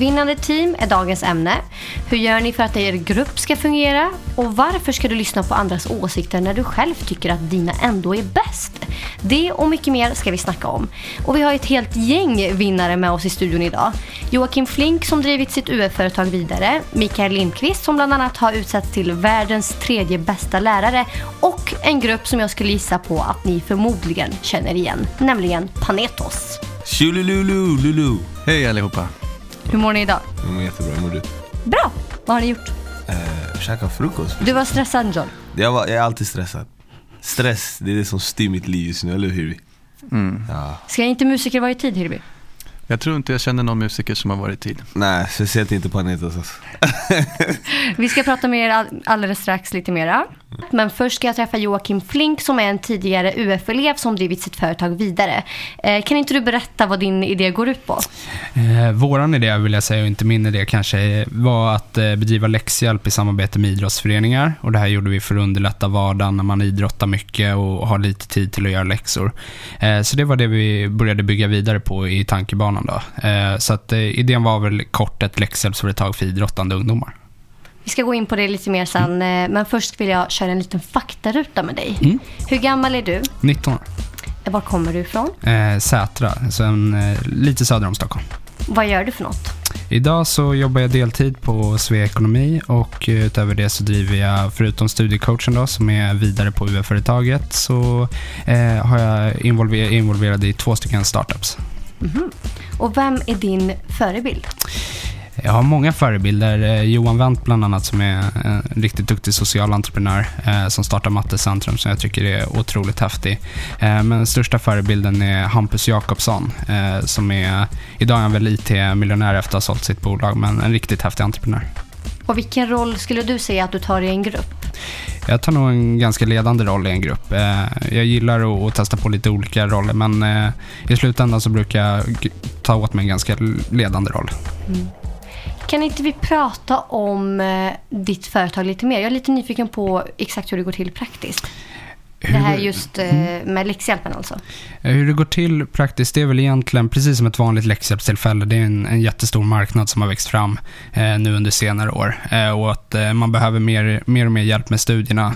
Vinnande team är dagens ämne. Hur gör ni för att er grupp ska fungera? Och varför ska du lyssna på andras åsikter när du själv tycker att dina ändå är bäst? Det och mycket mer ska vi snacka om. Och vi har ett helt gäng vinnare med oss i studion idag. Joakim Flink som drivit sitt UF-företag vidare. Mikael Lindqvist som bland annat har utsetts till världens tredje bästa lärare. Och en grupp som jag skulle gissa på att ni förmodligen känner igen, nämligen Panetos. Tjolululu, lulu. Hej allihopa. Hur mår ni idag? Jag mår jättebra, hur mår du? Bra! Vad har ni gjort? Eh, käka frukost. Du var stressad John. Jag, var, jag är alltid stressad. Stress, det är det som styr mitt liv just nu, eller hur? Mm. Ja. Ska inte musiker vara i tid Hirby? Jag tror inte jag känner någon musiker som har varit i tid. Nej, speciellt inte på alltså. Vi ska prata med er all- alldeles strax lite mera. Men först ska jag träffa Joakim Flink som är en tidigare UF-elev som drivit sitt företag vidare. Eh, kan inte du berätta vad din idé går ut på? Eh, våran idé, vill jag säga, och inte min idé kanske, var att eh, bedriva läxhjälp i samarbete med idrottsföreningar. Och det här gjorde vi för att underlätta vardagen när man idrottar mycket och har lite tid till att göra läxor. Eh, så det var det vi började bygga vidare på i tankebanan. Då. Eh, så att, eh, idén var väl kort ett läxhjälpsföretag för idrottande ungdomar. Vi ska gå in på det lite mer sen, eh, men först vill jag köra en liten faktaruta med dig. Mm. Hur gammal är du? 19 år. Eh, Var kommer du ifrån? Eh, Sätra, så en, eh, lite söder om Stockholm. Vad gör du för något? Idag så jobbar jag deltid på Svea Ekonomi och eh, utöver det så driver jag, förutom studiecoachen då, som är vidare på UF-företaget, så eh, har jag involver- involverad i två stycken startups. Och vem är din förebild? Jag har många förebilder. Eh, Johan Wendt bland annat som är en riktigt duktig social entreprenör eh, som startar Mattecentrum som jag tycker är otroligt häftig. Eh, men den största förebilden är Hampus Jakobsson som är, idag är han väl IT-miljonär efter att ha sålt sitt bolag, men en riktigt häftig entreprenör. Och vilken roll skulle du säga att du tar i en grupp? Jag tar nog en ganska ledande roll i en grupp. Jag gillar att, testa på lite olika roller, men i slutändan så brukar jag ta åt mig en ganska ledande roll. Kan inte vi prata om eh, ditt företag lite mer? Jag är lite nyfiken på exakt hur det går till praktiskt. Det här just eh, med läxhjälpen alltså. Eh, Hur det går till praktiskt, det är väl egentligen precis som ett vanligt läxhjälpstillfälle. Det är en, en jättestor marknad som har växt fram eh, nu under senare år. Eh, och att eh, man behöver mer, mer och mer hjälp med studierna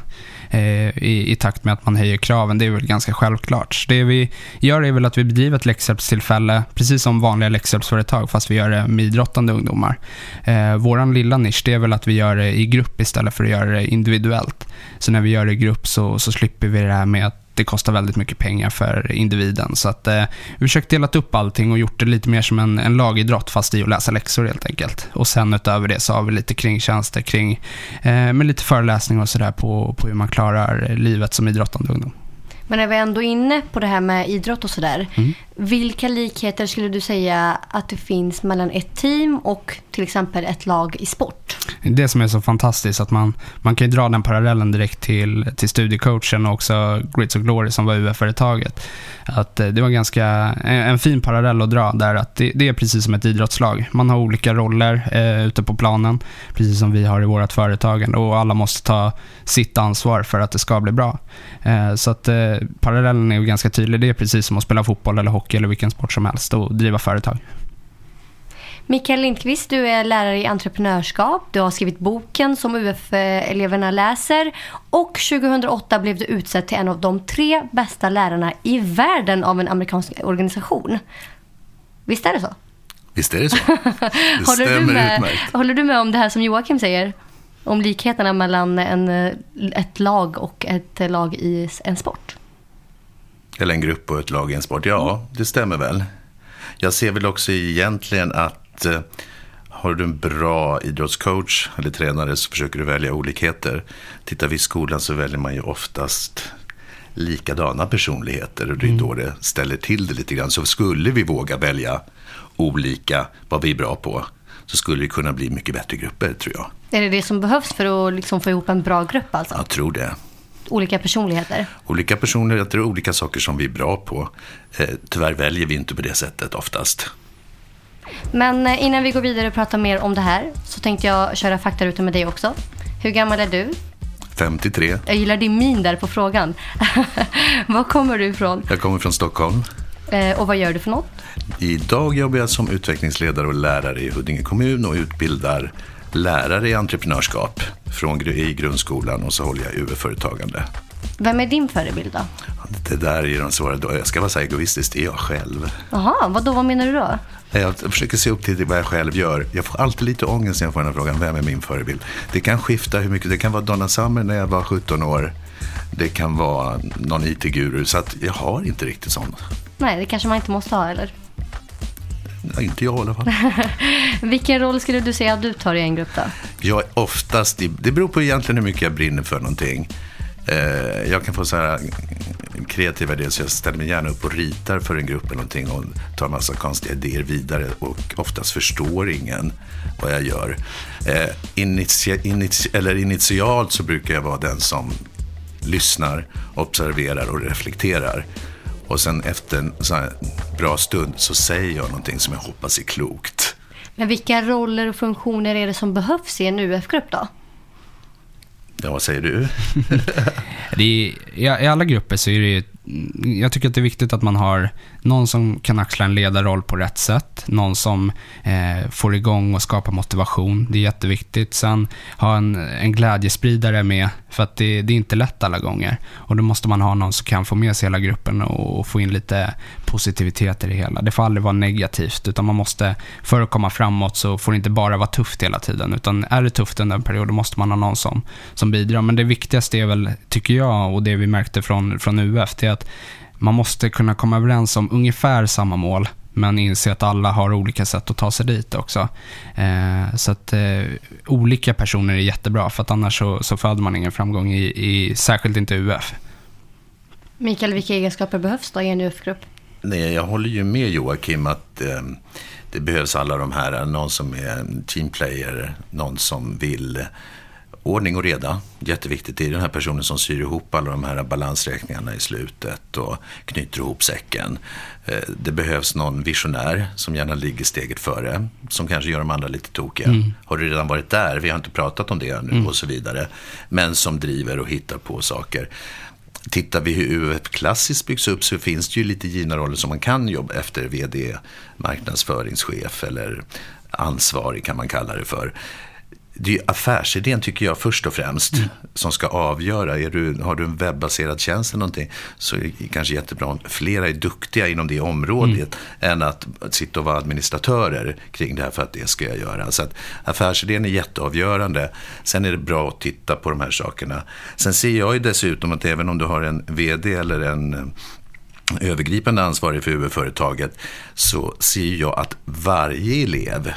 Eh, i, i takt med att man höjer kraven. Det är väl ganska självklart. Så det vi gör är väl att vi bedriver ett läxhjälpstillfälle, precis som vanliga läxhjälpsföretag, fast vi gör det med idrottande ungdomar. Eh, Vår lilla nisch, det är väl att vi gör det i grupp istället för att göra det individuellt. Så när vi gör det i grupp så, så slipper vi det här med att det kostar väldigt mycket pengar för individen. Så att, eh, vi försökt delat upp allting och gjort det lite mer som en, en lagidrott fast i att läsa läxor helt enkelt. Och sen utöver det så har vi lite kringtjänster kring, eh, med lite föreläsningar och sådär på, på hur man klarar livet som idrottande ungdom. Men när vi ändå är inne på det här med idrott och sådär. Mm. Vilka likheter skulle du säga att det finns mellan ett team och till exempel ett lag i sport? Det som är så fantastiskt att man, man kan ju dra den parallellen direkt till, till studiecoachen och också Grits of Glory som var UF-företaget. Att eh, det var ganska en, en fin parallell att dra där att det, det är precis som ett idrottslag. Man har olika roller eh, ute på planen, precis som vi har i vårt företagande och alla måste ta sitt ansvar för att det ska bli bra. Eh, så att eh, parallellen är ganska tydlig. Det är precis som att spela fotboll eller hockey eller vilken sport som helst och driva företag. Mikael Lindqvist, du är lärare i entreprenörskap. Du har skrivit boken som UF-eleverna läser. Och 2008 blev du utsedd till en av de tre bästa lärarna i världen av en amerikansk organisation. Visst är det så? Visst är det så? Det Håller du, med, utmärkt. håller du med om det här som Joakim säger? Om likheterna mellan en, ett lag och ett lag i en sport? Eller en grupp och ett lag i en sport. Ja, det stämmer väl. Jag ser väl också egentligen att eh, har du en bra idrottscoach eller tränare så försöker du välja olikheter. Tittar vi i skolan så väljer man ju oftast likadana personligheter och det är då det ställer till det lite grann. Så skulle vi våga välja olika vad vi är bra på så skulle det kunna bli mycket bättre grupper tror jag. Är det det som behövs för att liksom få ihop en bra grupp alltså? Jag tror det. Olika personligheter? Olika personligheter och olika saker som vi är bra på. Eh, tyvärr väljer vi inte på det sättet oftast. Men eh, innan vi går vidare och pratar mer om det här så tänkte jag köra faktaruta med dig också. Hur gammal är du? 53. Jag gillar din min där på frågan. Var kommer du ifrån? Jag kommer från Stockholm. Eh, och vad gör du för något? Idag jobbar jag som utvecklingsledare och lärare i Huddinge kommun och utbildar lärare i entreprenörskap från, i grundskolan och så håller jag UF-företagande. Vem är din förebild då? Det där är de svåra, jag ska vara så egoistisk, det är jag själv. Jaha, vad då? Vad menar du då? Jag försöker se upp till vad jag själv gör. Jag får alltid lite ångest när jag får den här frågan, vem är min förebild? Det kan skifta hur mycket, det kan vara Donna Summer när jag var 17 år. Det kan vara någon IT-guru, så att jag har inte riktigt sån. Nej, det kanske man inte måste ha, eller? Ja, Inte jag i alla fall. Vilken roll skulle du säga att du tar i en grupp då? Jag är oftast, i- det beror på egentligen hur mycket jag brinner för någonting. Eh, jag kan få så här kreativa idéer så jag ställer mig gärna upp och ritar för en grupp eller någonting och tar en massa konstiga idéer vidare och oftast förstår ingen vad jag gör. Eh, initia, initia, eller initialt så brukar jag vara den som lyssnar, observerar och reflekterar. Och sen efter en sån här bra stund så säger jag någonting som jag hoppas är klokt. Men vilka roller och funktioner är det som behövs i en UF-grupp då? Ja, vad säger du? Det är, i, I alla grupper så är det ju- Mm, jag tycker att det är viktigt att man har någon som kan axla en ledarroll på rätt sätt. Någon som eh, får igång och skapar motivation. Det är jätteviktigt. Sen ha en, en glädjespridare med, för att det, det är inte lätt alla gånger. Och då måste man ha någon som kan få med sig hela gruppen och, och få in lite positivitet i det hela. Det får aldrig vara negativt, utan man måste, för att komma framåt så får det inte bara vara tufft hela tiden. Utan är det tufft under en period, då måste man ha någon som, som bidrar. Men det viktigaste är väl, tycker jag, och det vi märkte från, från UF, det är att man måste kunna komma överens om ungefär samma mål, men inse att alla har olika sätt att ta sig dit också. Eh, så att eh, olika personer är jättebra, för att annars så, så föder man ingen framgång i, i särskilt inte UF. Mikael, vilka egenskaper behövs då i en UF-grupp? Nej, jag håller ju med Joakim att eh, det behövs alla de här, någon som är en teamplayer, någon som vill ordning och reda, jätteviktigt. Det är den här personen som syr ihop alla de här balansräkningarna i slutet och knyter ihop säcken. Eh, det behövs någon visionär som gärna ligger steget före, som kanske gör de andra lite tokiga. Har du redan varit där? Vi har inte pratat om det ännu och så vidare. Men som driver och hittar på saker. Tittar vi hur UF klassiskt byggs upp så finns det ju lite givna roller som man kan jobba efter. VD, marknadsföringschef eller ansvarig kan man kalla det för. Det är affärsidén tycker jag först och främst som ska avgöra. Är du, har du en webbaserad tjänst eller någonting så är det kanske jättebra om flera är duktiga inom det området än att sitta och vara administratörer kring det här för att det ska jag göra. Så att affärsidén är jätteavgörande. Sen är det bra att titta på de här sakerna. Sen ser jag ju dessutom att även om du har en vd eller en eh, övergripande ansvarig för UF-företaget så ser jag att varje elev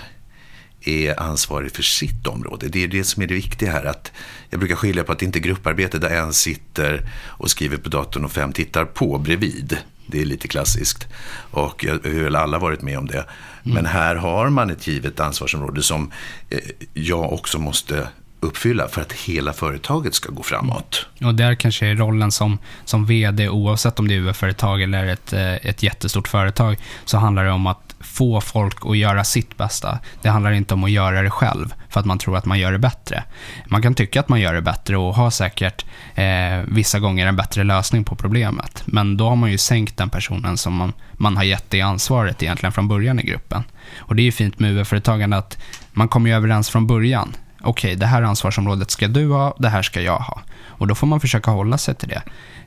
är ansvarig för sitt område. Det är det som är det viktiga här. Att jag brukar skilja på att det inte är grupparbete där en sitter och skriver på datorn och fem tittar på bredvid. Det är lite klassiskt. Och jag- vi har väl alla varit med om det. Men här har man ett givet ansvarsområde som eh, jag också måste uppfylla för att hela företaget ska gå framåt. Och där kanske är rollen som, som vd, oavsett om det är UF-företag eller ett, eh, ett jättestort företag, så handlar det om att få folk att göra sitt bästa. Det handlar inte om att göra det själv, för att man tror att man gör det bättre. Man kan tycka att man gör det bättre och har säkert eh, vissa gånger en bättre lösning på problemet. Men då har man ju sänkt den personen som man, man har gett det ansvaret egentligen från början i gruppen. Och det är ju fint med UF-företagande att man kommer ju överens från början okej, det här ansvarsområdet ska du ha, det här ska jag ha. Och då får man försöka hålla sig till det.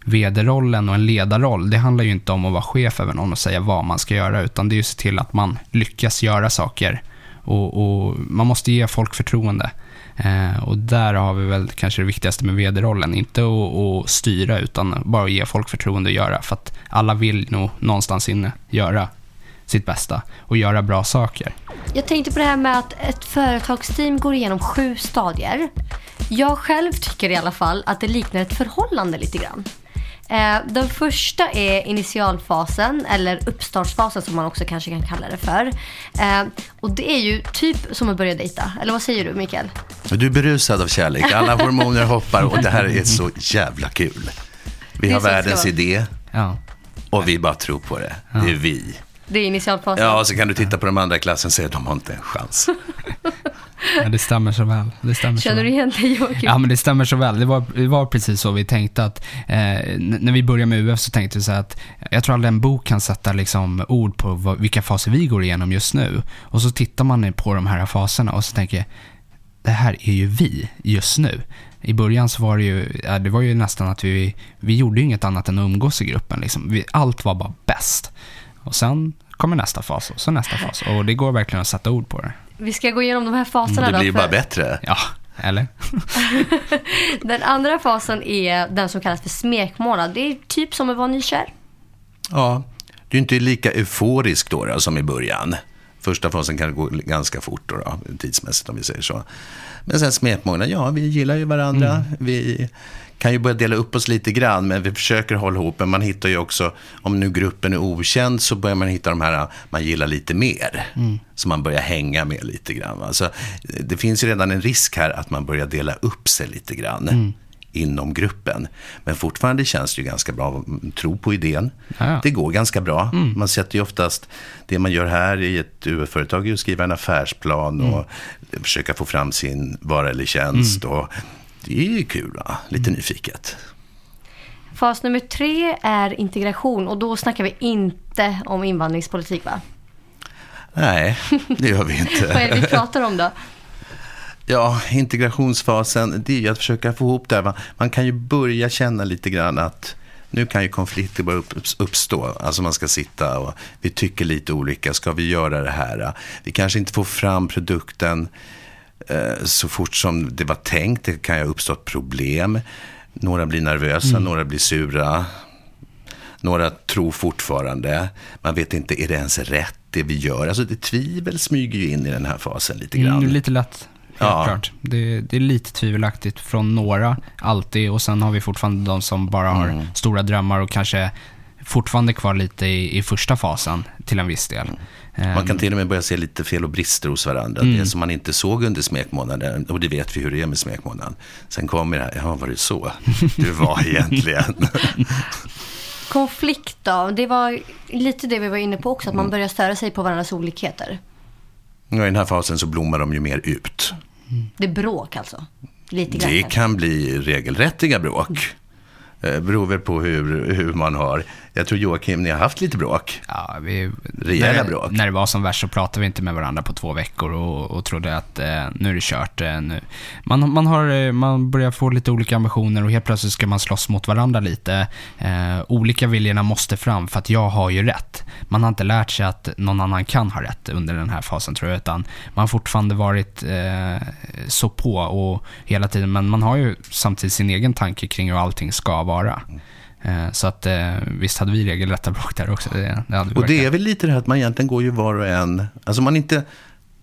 Vd-rollen och en ledarroll, det handlar ju inte om att vara chef över någon och säga vad man ska göra, utan det är ju att se till att man lyckas göra saker. Och, och man måste ge folk förtroende. Eh, och där har vi väl kanske det viktigaste med vd-rollen. Inte att, att styra, utan bara att ge folk förtroende att göra. För att alla vill nog någonstans inne göra sitt bästa och göra bra saker. Jag tänkte på det här med att ett företagsteam går igenom sju stadier. Jag själv tycker i alla fall att det liknar ett förhållande lite grann. Eh, Den första är initialfasen, eller uppstartsfasen som man också kanske kan kalla det för. Eh, Och det är ju typ som att börja dejta. Eller vad säger du Mikael? Du är berusad av kärlek, alla hormoner hoppar och det här är så jävla kul. Vi har världens idé Ja. och vi bara tror på det. Det är vi. Det är initialfasen. Ja, och så kan du titta på de andra i klassen och säga de har inte en chans. Ja, det stämmer så väl. Det stämmer så Känner väl. du igen dig Joakim? Ja, men det stämmer så väl. Det var, det var precis så vi tänkte att eh, när vi började med UF så tänkte vi så här att jag tror aldrig en bok kan sätta liksom ord på vad, vilka faser vi går igenom just nu. Och så tittar man på de här faserna och så tänker jag, det här är ju vi just nu. I början så var det ju, ja, det var ju nästan att vi, vi gjorde ju inget annat än att umgås i gruppen. Liksom. Vi, allt var bara bäst. Och sen kommer nästa fas och så nästa fas. Och det går verkligen att sätta ord på det. Vi ska gå igenom de här faserna Det då. blir ju för bara bättre. Ja, eller? Den andra fasen är den som kallas för smekmånad. Det är typ som att vara nykär. Ja, du är inte lika euforisk då, då som i början. Första fasen kan gå ganska fort då, då, tidsmässigt om vi säger så. Men sen smekmånad, ja vi gillar ju varandra. Vi kan ju börja dela upp oss lite grann, men vi försöker hålla ihop. Men man hittar ju också, om nu gruppen är okänd, så börjar man hitta de här man gillar lite mer. Så man börjar hänga med lite grann. Alltså, det finns ju redan en risk här att man börjar dela upp sig lite grann. inom gruppen. Men fortfarande känns det ju ganska bra att tro på idén. Ja. Det går ganska bra. Man sätter ju oftast, det man gör här i ett UF-företag är att skriva en affärsplan och försöka få fram sin vara eller tjänst. Och det är ju kul, va? lite nyfiket. Fas nummer tre är integration och då snackar vi inte om invandringspolitik va? Nej, det gör vi Vad är det inte. vi pratar om då? Ja, integrationsfasen, det är ju att försöka få ihop det här. Man kan ju börja känna lite grann att nu kan ju konflikter börja upp- uppstå. Alltså man ska sitta och vi tycker lite olika. Ska vi göra det här? Vi kanske inte får fram produkten så fort som det var tänkt. Det kan ju ha uppstått problem. Några blir nervösa, några blir sura. Några tror fortfarande. Man vet inte, är det ens rätt det vi gör? Alltså det tvivel smyger ju in i den här fasen lite grann. Mm, lite lätt, helt Ja. klart. Det, det är lite tvivelaktigt från några, alltid. Och sen har vi fortfarande de som bara har Mm. stora drömmar och kanske fortfarande kvar lite i, i första fasen till en viss del. Man kan Ehm, till och med börja se lite fel och brister hos varandra. Mm. Det som man inte såg under smekmånaden, och det vet vi hur det är med smekmånaden. Sen kommer det här, ja var det så du var egentligen? Konflikt då? Det var lite det vi var inne på också, att man börjar störa sig på varandras olikheter. Och I den här fasen så blommar de ju mer ut. Det är bråk alltså? Lite Det kan bli regelrättiga bråk. Eh, beror väl på hur, hur man har. Jag tror Joakim, ni har haft lite bråk. Ja, vi, Rejäla när, bråk. När det var som värst så pratade vi inte med varandra på två veckor och, och trodde att eh, nu är det kört. Eh, nu. Man, man, har, eh, man börjar få lite olika ambitioner och helt plötsligt ska man slåss mot varandra lite. Eh, olika viljorna måste fram för att jag har ju rätt. Man har inte lärt sig att någon annan kan ha rätt under den här fasen tror jag, utan man har fortfarande varit eh, så på och hela tiden, men man har ju samtidigt sin egen tanke kring hur allting ska vara. Eh, Så att eh, visst hade vi regelrätta bråk där också. Det, det Och det är väl lite det här att man egentligen går ju var och en, alltså man inte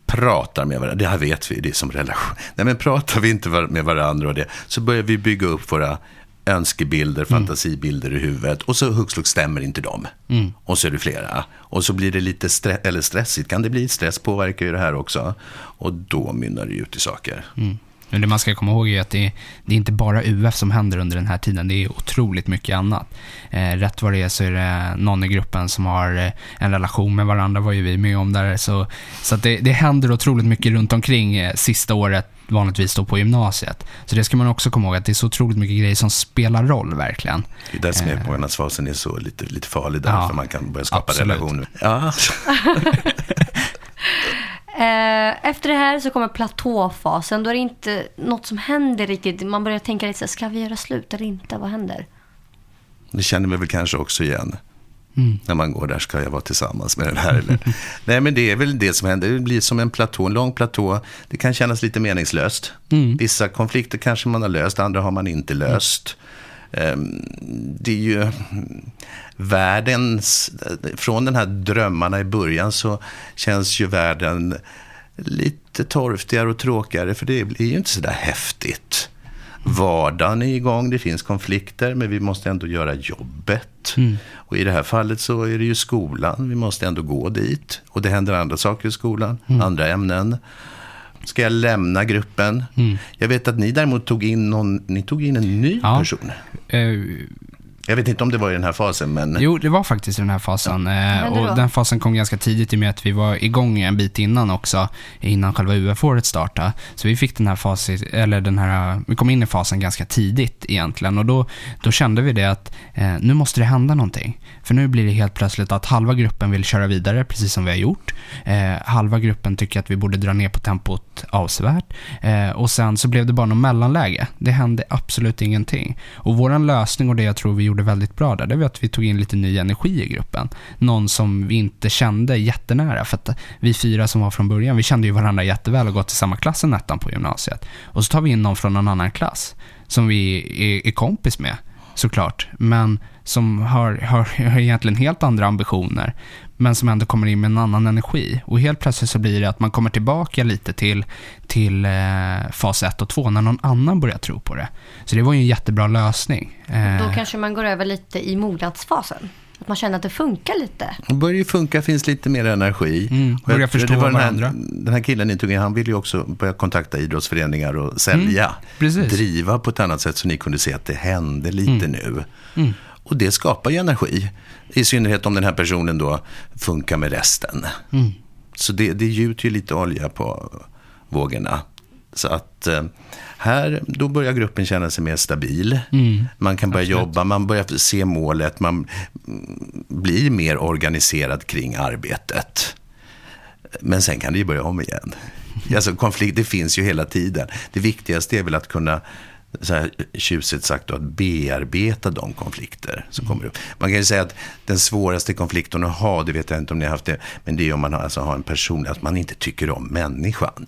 pratar med varandra, det här vet vi, det är som relation. Nej men pratar vi inte med varandra och det, så börjar vi bygga upp våra önskebilder, fantasibilder i huvudet och så hux flux stämmer inte de. Och så är det flera. Och så blir det lite stre- eller stressigt, kan det bli? Stress påverkar ju det här också. Och då mynnar det ut i saker. Mm. Men det man ska komma ihåg är att det, det är inte bara UF som händer under den här tiden. Det är otroligt mycket annat. Eh, rätt vad det är så är det någon i gruppen som har eh, en relation med varandra, var ju vi med om där. Så, så det, det händer otroligt mycket runt omkring eh, sista året, vanligtvis då på gymnasiet. Så det ska man också komma ihåg, att det är så otroligt mycket grejer som spelar roll verkligen. Det är där smekmånadsfasen är så lite, lite farlig, där, Ja, för man kan börja skapa absolut. relationer. Ja. Eh, Efter det här så kommer platåfasen. Då är det inte något som händer riktigt. Man börjar tänka lite så här, ska vi göra slut eller inte? Vad händer? Det känner vi väl kanske också igen. Mm. När man går där, ska jag vara tillsammans med den här? Eller? Nej, men det är väl det som händer. Det blir som en platå, en lång platå. Det kan kännas lite meningslöst. Mm. Vissa konflikter kanske man har löst, andra har man inte löst. Ehm, Det är ju mm, världens, från den här drömmarna i början så känns ju världen lite torftigare och tråkigare för det blir ju inte så där häftigt. Vardagen är igång, det finns konflikter men vi måste ändå göra jobbet. Och i det här fallet så är det ju skolan, vi måste ändå gå dit. Och det händer andra saker i skolan, andra ämnen. Ska jag lämna gruppen? Jag vet att ni däremot tog in någon, ni tog in en ny Ja. person. Eh, Jag vet inte om det var i den här fasen, men... Jo, det var faktiskt i den här fasen. Eh, hände då? och den fasen kom ganska tidigt i och med att vi var igång en bit innan också, innan själva UF-året startade. Så vi fick den här fasen, eller den här, vi kom in i fasen ganska tidigt egentligen. Och då, då kände vi det att eh, nu måste det hända någonting. För nu blir det helt plötsligt att halva gruppen vill köra vidare, precis som vi har gjort. Eh, halva gruppen tycker att vi borde dra ner på tempot avsevärt. Eh, och sen så blev det bara något mellanläge. Det hände absolut ingenting. Och vår lösning och det jag tror vi gjorde väldigt bra där, det var att vi tog in lite ny energi i gruppen. Någon som vi inte kände jättenära. För att vi fyra som var från början, vi kände ju varandra jätteväl och gått i samma klass än ettan på gymnasiet. Och så tar vi in någon från en annan klass som vi är, är kompis med, såklart. Men som har, har, har egentligen helt andra ambitioner, men som ändå kommer in med en annan energi. Och helt plötsligt så blir det att man kommer tillbaka lite till, till eh, fas 1 och 2 när någon annan börjar tro på det. Så det var ju en jättebra lösning. Eh, Då kanske man går över lite i mognadsfasen. Att man känner att det funkar lite. Det börjar ju funka, finns lite mer energi. Mm, börjar jag- förstå det var den här, varandra. Den här killen ni tog in, han ville ju också börja kontakta idrottsföreningar och sälja. Mm. Driva på ett annat sätt så ni kunde se att det hände lite Mm. nu. Och det skapar ju energi. I synnerhet om den här personen då funkar med resten. Mm. Så det, det gjuter ju lite olja på vågorna. Så att eh, här, då börjar gruppen känna sig mer stabil. Mm. Man kan börja jobba, man börjar se målet, man blir mer organiserad kring arbetet. Men sen kan det ju börja om igen. Alltså konflikt, det finns ju hela tiden. Det viktigaste är väl att kunna, så här tjusigt sagt, då, att bearbeta de konflikter som kommer upp. Man kan ju säga att den svåraste konflikten att ha, det vet jag inte om ni har haft det, men det är om man har, alltså, har en person, att man inte tycker om människan.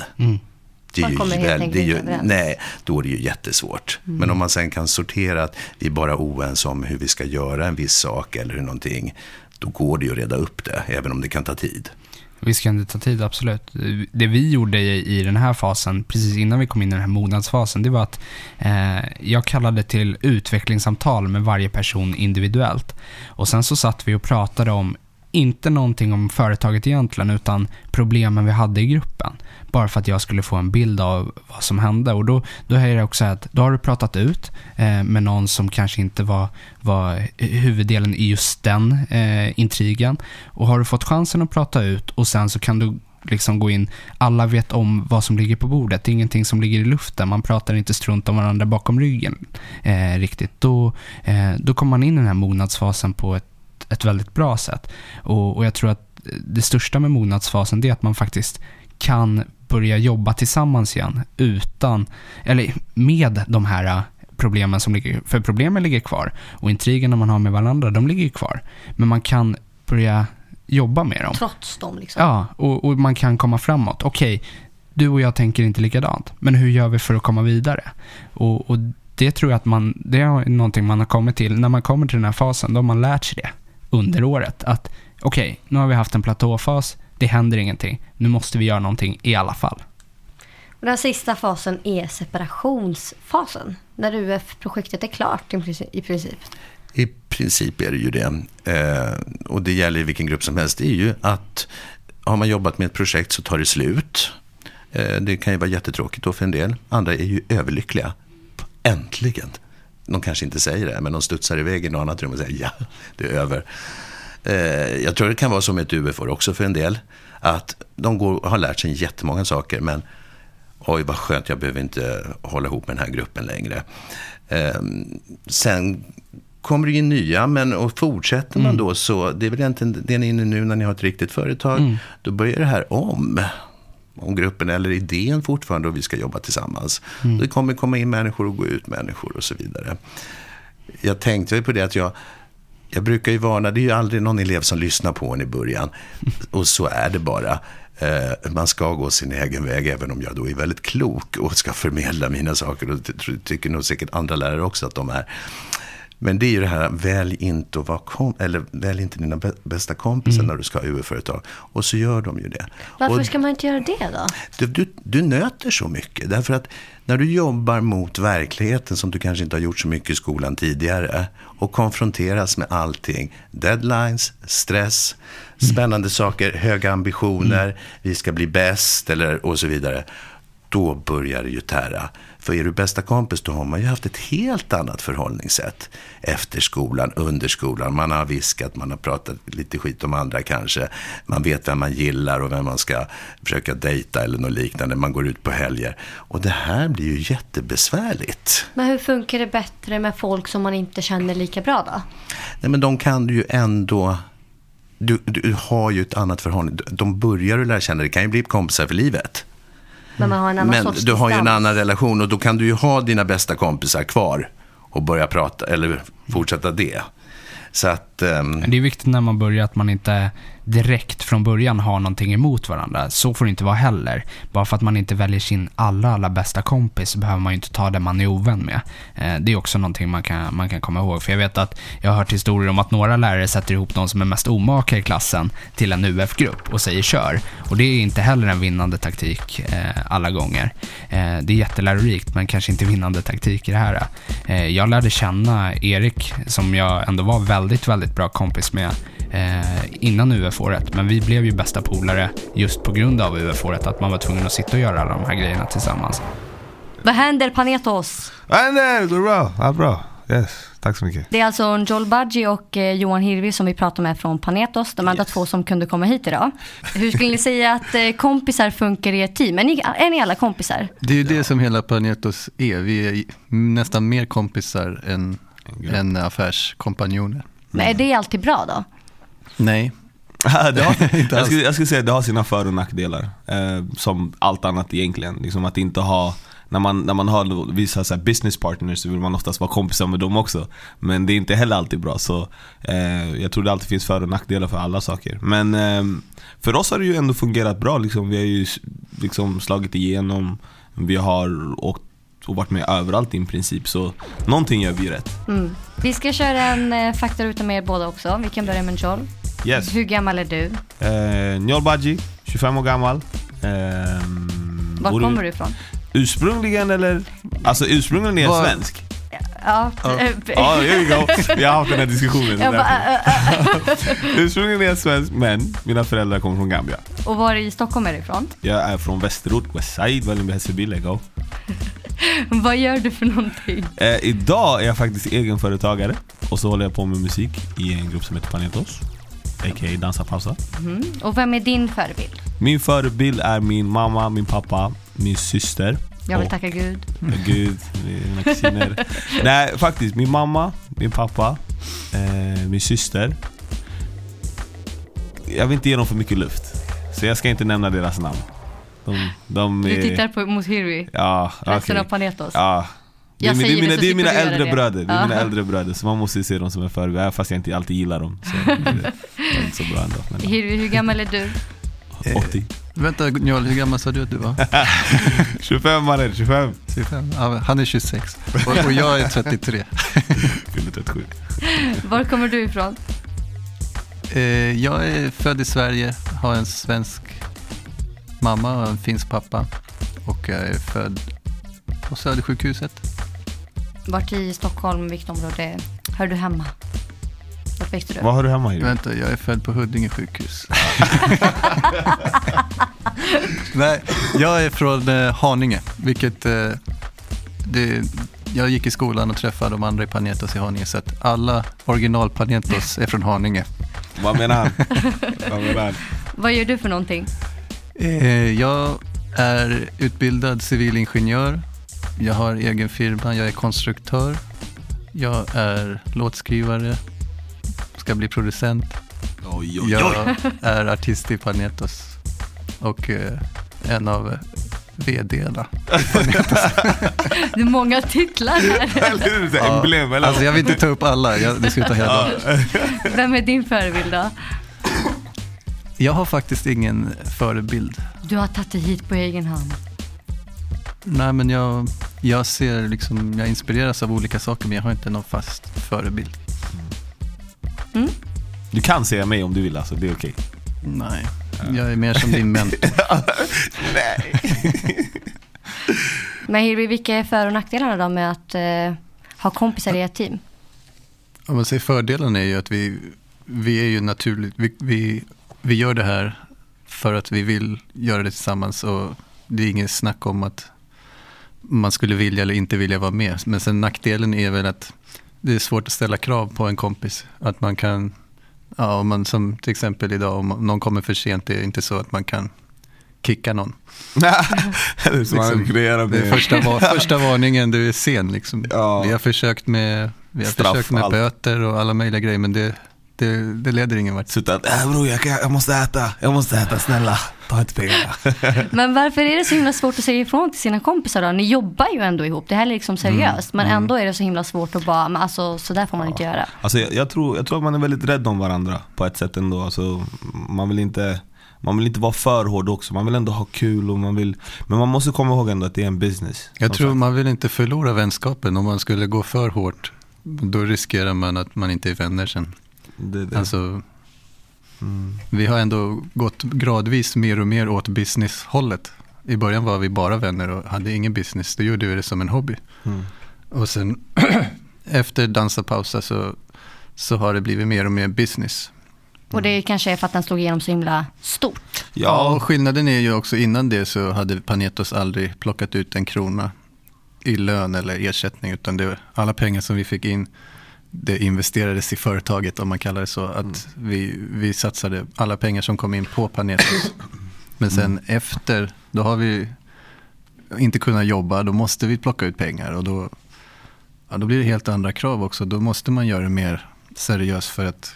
Det är Man ju kommer helt väl- enkelt det är ju, inte. Nej, då är det ju jättesvårt. Men om man sen kan sortera att vi är bara oense om hur vi ska göra en viss sak eller hur någonting, då går det ju att reda upp det, även om det kan ta tid. Visst kan det ta tid, absolut. Det vi gjorde i, i den här fasen, precis innan vi kom in i den här mognadsfasen, det var att eh, jag kallade till utvecklingssamtal med varje person individuellt. Och sen så satt vi och pratade om, inte någonting om företaget egentligen, utan problemen vi hade i gruppen. Bara för att jag skulle få en bild av vad som hände. Och då, då är det också att, då har du pratat ut eh, med någon som kanske inte var, var huvuddelen i just den eh, intrigen. Och har du fått chansen att prata ut och sen så kan du liksom gå in, alla vet om vad som ligger på bordet, det är ingenting som ligger i luften, man pratar inte strunt om varandra bakom ryggen eh, riktigt. Då, eh, då kommer man in i den här mognadsfasen på ett, ett väldigt bra sätt. Och, och jag tror att det största med mognadsfasen är att man faktiskt kan börja jobba tillsammans igen utan, eller med de här eh, problemen som ligger, för problemen ligger kvar och intrigerna man har med varandra, de ligger ju kvar. Men man kan börja jobba med dem. Trots dem liksom. Ja, och, och man kan komma framåt. Okej, du och jag tänker inte likadant, men hur gör vi för att komma vidare? Och, och det tror jag att man, det är någonting man har kommit till, när man kommer till den här fasen, då har man lärt sig det under året. Att okej, nu har vi haft en platåfas, det händer ingenting, nu måste vi göra någonting i alla fall. Och den sista fasen är separationsfasen. När UF-projektet är klart i princip- i princip. I princip är det ju det. Eh, och det gäller i vilken grupp som helst. Det är ju att har man jobbat med ett projekt så tar det slut. Eh, det kan ju vara jättetråkigt då för en del. Andra är ju överlyckliga. Äntligen. De kanske inte säger det, men de studsar iväg i något annat rum och säger ja, det är över. Eh, jag tror det kan vara som ett UF-år också för en del. Att de går, har lärt sig jättemånga saker, men oj vad skönt, jag behöver inte hålla ihop med den här gruppen längre. Eh, sen kommer det in nya, men och fortsätter man då så, det är väl egentligen det ni är inne nu när ni har ett riktigt företag, då börjar det här om. Om gruppen eller idén fortfarande och vi ska jobba tillsammans. Det kommer komma in människor och gå ut människor och så vidare. Jag tänkte ju på det att jag, jag brukar ju varna, det är ju aldrig någon elev som lyssnar på en i början. Och så är det bara. Eh, man ska gå sin egen väg, även om jag då är väldigt klok och ska förmedla mina saker. Och tycker nog säkert andra lärare också att de är. Men det är ju det här, välj inte, att vara kom, eller välj inte dina bä- bästa kompisar när du ska ha UF-företag. Och så gör de ju det. Varför och ska man inte göra det då? du, du, du nöter så mycket. Därför att när du jobbar mot verkligheten som du kanske inte har gjort så mycket i skolan tidigare och konfronteras med allting. Deadlines, stress, spännande saker, höga ambitioner, vi ska bli bäst eller, och så vidare. då börjar det ju tära. För är du bästa kompis då har man ju haft ett helt annat förhållningssätt. Efter skolan, under skolan, man har viskat, man har pratat lite skit om andra kanske. Man vet vem man gillar och vem man ska försöka dejta eller något liknande. Man går ut på helger. Och det här blir ju jättebesvärligt. Men hur funkar det bättre med folk som man inte känner lika bra då? Nej, men de kan du ju ändå... Du, du har ju ett annat förhållande. De börjar du lära känna, det kan ju bli kompisar för livet. Men man har en annan Men sorts du har ju en annan relation och då kan du ju ha dina bästa kompisar kvar och börja prata, eller fortsätta det. Så att, Ehm, det är viktigt när man börjar att man inte direkt från början har någonting emot varandra. Så får det inte vara heller. Bara för att man inte väljer sin allra, allra bästa kompis så behöver man ju inte ta den man är ovän med. Eh, Det är också någonting man kan, man kan komma ihåg. För jag vet att jag har hört historier om att några lärare sätter ihop de som är mest omaka i klassen till en UF-grupp och säger kör. Och det är inte heller en vinnande taktik eh, alla gånger. Eh, det är jättelärorikt men kanske inte vinnande taktik i det här. Eh, jag lärde känna Erik som jag ändå var väldigt, väldigt bra kompis med eh, innan UF-året. Men vi blev ju bästa polare just på grund av UF-året, att man var tvungen att sitta och göra alla de här grejerna tillsammans. Vad händer Panetos? Nej, det går bra. Allt bra. Yes, tack så mycket. Det är alltså Joel Budgie och eh, Johan Hirvi som vi pratar med från Panetos. De enda två som kunde komma hit idag. Hur skulle ni säga att eh, kompisar funkar i ett team? Är ni, är ni alla kompisar? Det är ju det som hela Panetos är. Vi är nästan mer kompisar än, än affärskompanjoner. Men är det alltid bra då? Nej, det har, Inte jag, skulle, jag skulle säga att det har sina för och nackdelar. Eh, som allt annat egentligen. Liksom att inte ha när man, när man har vissa så här business partners så vill man oftast vara kompisar med dem också. Men det är inte heller alltid bra. Så eh, Jag tror det alltid finns för och nackdelar för alla saker. Men eh, för oss har det ju ändå fungerat bra. Liksom. Vi har ju liksom slagit igenom. Vi har åkt och varit med överallt i princip. Så någonting gör vi rätt. Mm. Vi ska köra en eh, faktaruta med er båda också. Vi kan börja med Joel. Yes. Hur gammal är du? Eh, Njol Badji, 25 år gammal. Ehm, Var kommer du ifrån? Ursprungligen eller? Alltså ursprungligen är jag Var- svensk. Ja, Ja, here we go. Vi har haft den här diskussionen. jag äh, Ursprungligen är jag svensk, men mina föräldrar kommer från Gambia. Och var i Stockholm är du ifrån? Jag är från västerort, Westside, Vällingby, Hässelby, Lego. Vad gör du för någonting? Eh, idag är jag faktiskt egenföretagare och så håller jag på med musik i en grupp som heter Panetos. A.k.a. Dansa Pausa. Mm. Och vem är din förebild? Min förebild är min mamma, min pappa, min syster. Jag vill tacka Gud. Gud, mina kusiner. Nej, faktiskt. Min mamma, min pappa, eh, min syster. Jag vill inte ge dem för mycket luft. Så jag ska inte nämna deras namn. De, de är... Du tittar på, mot Hirvi, Ja, resten okej. av Panetos. Ja. Det är, det är mina, det är mina äldre det. bröder. Det är mina Ja. äldre bröder. Så man måste ju se dem som en förebild. Även fast jag inte alltid gillar dem. Så det är inte så bra ändå. Men, Hirvi, hur gammal är du? Eh, 80. vänta Njol, hur gammal sa du att du var? 25 mannen, 25. 25? Ja, han är 26 och, och jag är 33. Fyller 37. Var kommer du ifrån? Eh, jag är född i Sverige, har en svensk mamma och en finsk pappa. Och jag är född på Södersjukhuset. Vart i Stockholm, vilket område hör du hemma? Vart växte du upp? Vad har du hemma Hirvi? Vänta, jag är född på Huddinge sjukhus. Nej, jag är från eh, Haninge, vilket eh, det, jag gick i skolan och träffade de andra i Panetos i Haninge, så att alla original Panetos är från Haninge. Vad menar han? Vad menar han? Vad gör du för någonting? Eh, jag är utbildad civilingenjör. Jag har egen firma. Jag är konstruktör. Jag är låtskrivare. Ska bli producent. Oj, oj, Jag oj. är artist i Panetos. Och eh, en av VD-erna. Det är många titlar här. Eller hur? Så här Emblem eller? Alltså jag vill inte ta upp alla. Jag, det skulle ta hela dagen. Vem är din förebild då? Jag har faktiskt ingen förebild. Du har tagit dig hit på egen hand. Nej, men jag, jag ser liksom, jag inspireras av olika saker men jag har inte någon fast förebild. Du kan säga mig om du vill alltså, det är okej. Nej, jag är mer som din mentor. Nej. Men Hirvi, vilka är för och nackdelarna då med att eh, ha kompisar i ett team? Om man säger fördelen är ju att vi, vi är ju naturligt, vi, vi, vi gör det här för att vi vill göra det tillsammans och det är inget snack om att man skulle vilja eller inte vilja vara med. Men sen nackdelen är väl att det är svårt att ställa krav på en kompis. Att man kan, ja, om man som till exempel idag, om någon kommer för sent, det är inte så att man kan kicka någon. Han Liksom, det är med. första, första varningen, du är sen. Liksom. Ja. Vi har försökt med, vi har Straff, försökt med allt. böter och alla möjliga grejer, men det, det, det leder ingen vart. Suttit äh, bror jag, kan- jag måste äta, jag måste äta, snälla. Ta inte pengarna. Men varför är det så himla svårt att säga ifrån till sina kompisar då? Ni jobbar ju ändå ihop, det här är liksom seriöst. Men ändå är det så himla svårt att bara, men alltså så där får man inte göra. Alltså jag, jag, tror, jag tror att man är väldigt rädd om varandra på ett sätt ändå. Alltså, man, vill inte, man vill inte vara för hård också, man vill ändå ha kul och man vill Men man måste komma ihåg ändå att det är en business. Jag tror sagt. man vill inte förlora vänskapen om man skulle gå för hårt. Då riskerar man att man inte är vänner sen. det, det. Alltså, Mm. vi har ändå gått gradvis mer och mer åt business-hållet. I början var vi bara vänner och hade ingen business. Då gjorde vi det som en hobby. Mm. Och sen efter dansa pausa så, så har det blivit mer och mer business. Och det kanske är för att den slog igenom så himla stort. Ja, och skillnaden är ju också innan det så hade Panetos aldrig plockat ut en krona i lön eller ersättning. Utan det, alla pengar som vi fick in det investerades i företaget om man kallar det så. Att vi, vi satsade alla pengar som kom in på Panetos. Men sen efter, då har vi inte kunnat jobba, då måste vi plocka ut pengar. Och då, ja, då blir det helt andra krav också. Då måste man göra det mer seriöst för att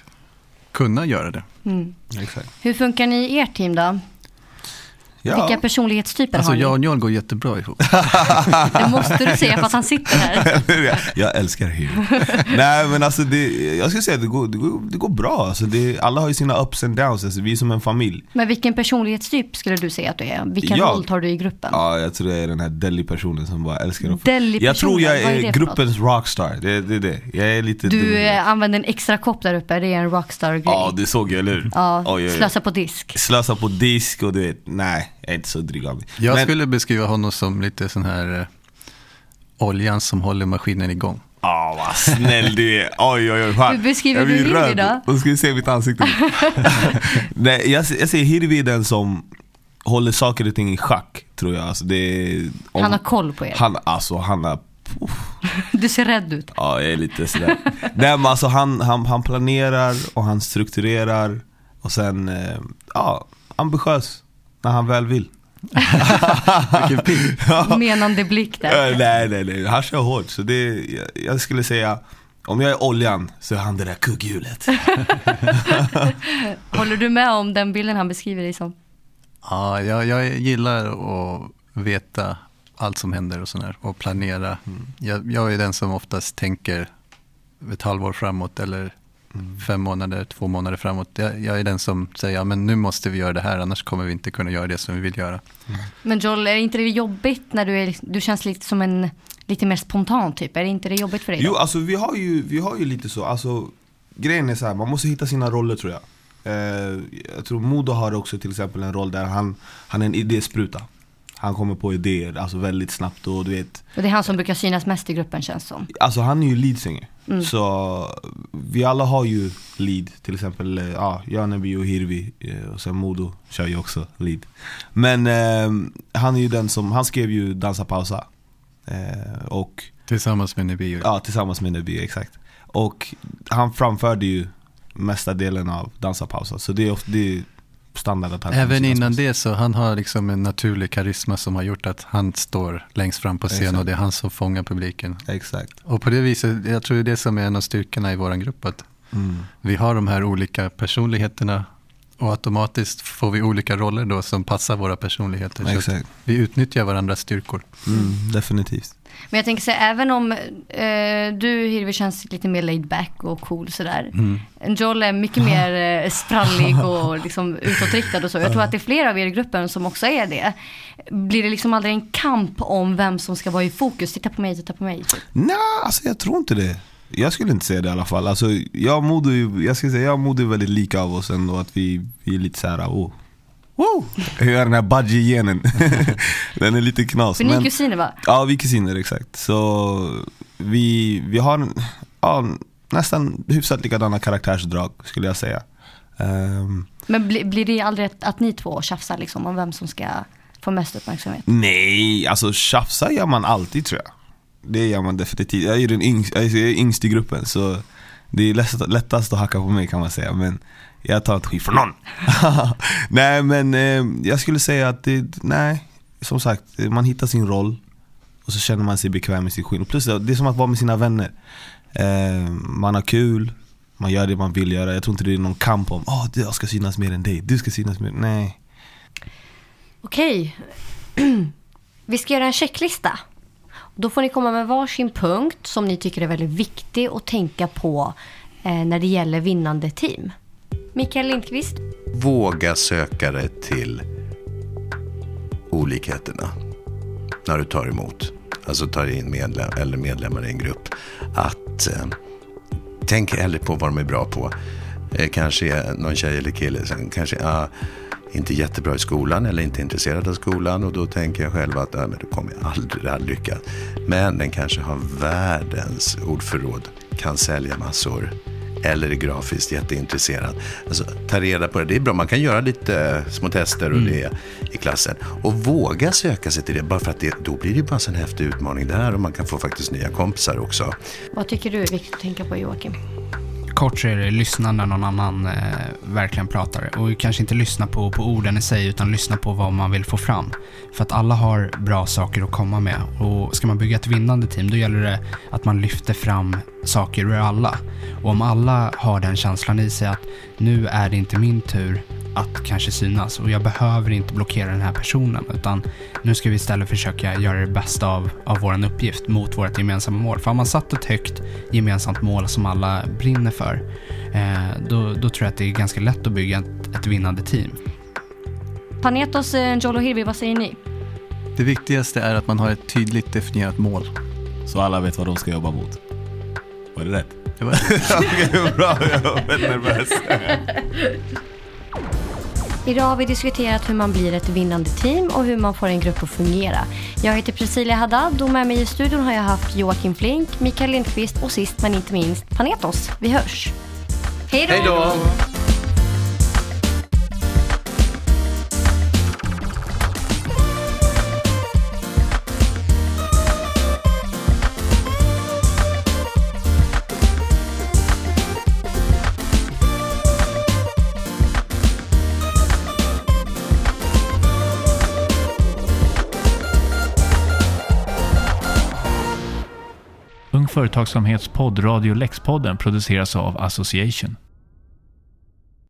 kunna göra det. Mm. exakt. Hur funkar ni i ert team då? Ja. Vilka personlighetstyper Alltså har ni? jag och John går jättebra ihop. Det måste du säga för att han sitter här. jag älskar Hero. Nej men alltså det, jag skulle säga att det går, det går, det går bra. Alltså det, alla har ju sina ups and downs, alltså vi är som en familj. Men vilken personlighetstyp skulle du säga att du är? Vilken Jag? roll tar du i gruppen? Ja, jag tror jag är den här Delhi-personen som bara älskar att Delhi-personen, Jag tror jag är är, gruppens rockstar, det är det, det. Jag är lite Du eh, använder en extra kopp där uppe, det är en rockstar-grej. Ja, det såg jag, eller hur? Ja, Oj, oj, oj. slösa på disk. Slösa på disk och du vet, nej, jag är inte så dryg av mig. Jag Men- skulle beskriva honom som lite sån här eh, oljan som håller maskinen igång. Ja, vad snäll du är. Oj, oj, oj. Fan. Hur beskriver du Hirvi röd. då? Då ska vi se mitt ansikte. Nej, jag, jag säger Hirvi den som håller saker och ting i schack, tror jag. Alltså, det är, om- Han har koll på er. Han, alltså, han har... Du ser rädd ut. Ja, jag är lite sådär. Nej, men alltså, han, han, han planerar och han strukturerar. Och sen, eh, ja, ambitiös. När han väl vill. Vilken pigg. Menande blick där. Eh, nej, nej, nej. Han kör hårt. Så det, jag, jag skulle säga, om jag är oljan så är han det där kugghjulet. Håller du med om den bilden han beskriver dig som? Ja, jag, jag gillar att veta allt som händer och sådär och planera. Jag, jag är den som oftast tänker ett halvår framåt eller fem månader, två månader framåt. Jag, jag är den som säger, ja men nu måste vi göra det här, annars kommer vi inte kunna göra det som vi vill göra. Men Joel, är inte det jobbigt när du är, du känns lite som en lite mer spontan typ? Är det inte det jobbigt för dig? då? Jo, alltså vi har ju, vi har ju lite så. Alltså, grejen är så här, man måste hitta sina roller tror jag. Eh, jag tror Modo har också till exempel en roll där han, han är en idéspruta. Han kommer på idéer alltså väldigt snabbt och du vet Och det är han som brukar synas mest i gruppen känns som. Alltså han är ju leadsinger. Mm. Så vi alla har ju lead. Till exempel eh, ja, Janebi och Hirvi. eh, Och sen Modo kör ju också lead. Men eh, han är ju den som, han skrev ju Dansa pausa. Eh, och Tillsammans med Nebio. ja, tillsammans med Nebi, exakt. Och han framförde ju mesta delen av Dansa pausa. Så det är, ofta, det är standard att han Även innan det så han har liksom en naturlig karisma som har gjort att han står längst fram på scen och det är han som fångar publiken. Exakt. Och på det viset, jag tror det är det som är en av styrkorna i vår grupp, att Mm. vi har de här olika personligheterna och automatiskt får vi olika roller då som passar våra personligheter. Vi utnyttjar varandras styrkor. Mm, definitivt. Men jag tänker säga, även om eh, du Hirvi känns lite mer laid back och cool sådär. Mm. Joel är mycket mer eh, sprallig och liksom utåtriktad och så. Jag tror att det är flera av er i gruppen som också är det. Blir det liksom aldrig en kamp om vem som ska vara i fokus? Titta på mig, titta på mig. Typ. Nej, alltså jag tror inte det. Jag skulle inte säga det i alla fall. Alltså, jag och Modo, är- jag skulle säga jag och Modo är väldigt lika av oss ändå. Att vi, vi är lite såhär, oh. Woo! Jag har den här budgie-genen. den är lite knas. För ni är men- kusiner va? Ja, vi är kusiner exakt. Så vi, vi har ja, nästan hyfsat likadana karaktärsdrag skulle jag säga. Ehm, Men bli, blir det aldrig att, att ni två tjafsar liksom om vem som ska får mest uppmärksamhet? Nej, alltså tjafsa gör man alltid tror jag. Det gör man definitivt. Jag är den yngst, jag är yngst i gruppen så det är lättast, lättast att hacka på mig kan man säga. Men jag tar inte skit från någon. nej men eh, jag skulle säga att det, nej, som sagt, man hittar sin roll. Och så känner man sig bekväm med sin skinn. Plus det är som att vara med sina vänner. Eh, man har kul, man gör det man vill göra. Jag tror inte det är någon kamp om oh, jag ska synas mer än dig, du ska synas mer. Nej. Okej. Vi ska göra en checklista. Då får ni komma med varsin punkt som ni tycker är väldigt viktig att tänka på eh, när det gäller vinnande team. Mikael Lindqvist. Våga söka dig till olikheterna när du tar emot. Alltså tar in medlem, eller medlemmar i en grupp. Att eh, tänk hellre på vad de är bra på. Eh, kanske är någon tjej eller kille som kanske ah, är inte jättebra i skolan eller inte intresserad av skolan och då tänker jag själv att ah, men det kommer jag aldrig att lyckas. Men den kanske har världens ordförråd, kan sälja massor eller är grafiskt jätteintresserad. Alltså, ta reda på det. Det är bra, man kan göra lite små tester och mm. det i klassen. Och våga söka sig till det, bara för att det, då blir det bara en häftig utmaning där och man kan få faktiskt nya kompisar också. Vad tycker du är viktigt att tänka på Joakim? Kort så är det lyssna när någon annan eh, verkligen pratar. Och kanske inte lyssna på, på orden i sig, utan lyssna på vad man vill få fram. För att alla har bra saker att komma med. Och ska man bygga ett vinnande team, då gäller det att man lyfter fram saker ur alla. Och om alla har den känslan i sig att nu är det inte min tur att kanske synas och jag behöver inte blockera den här personen utan nu ska vi istället försöka göra det bästa av, av vår uppgift mot vårt gemensamma mål. För har man satt ett högt gemensamt mål som alla brinner för eh, då, då tror jag att det är ganska lätt att bygga ett, ett vinnande team. Panetos eh, Jolo Hirvi, vad säger ni? Det viktigaste är att man har ett tydligt definierat mål. Så alla vet vad de ska jobba mot. Var det rätt? Det var Okej, okay, bra. Jag var väldigt nervös. Idag har vi diskuterat hur man blir ett vinnande team och hur man får en grupp att fungera. Jag heter Priscilla Haddad och med mig i studion har jag haft Joakim Flink, Mikael Lindqvist och sist men inte minst Panetos. Vi hörs! Hej då! Företagsamhetspodd Radio Lexpodden produceras av Association.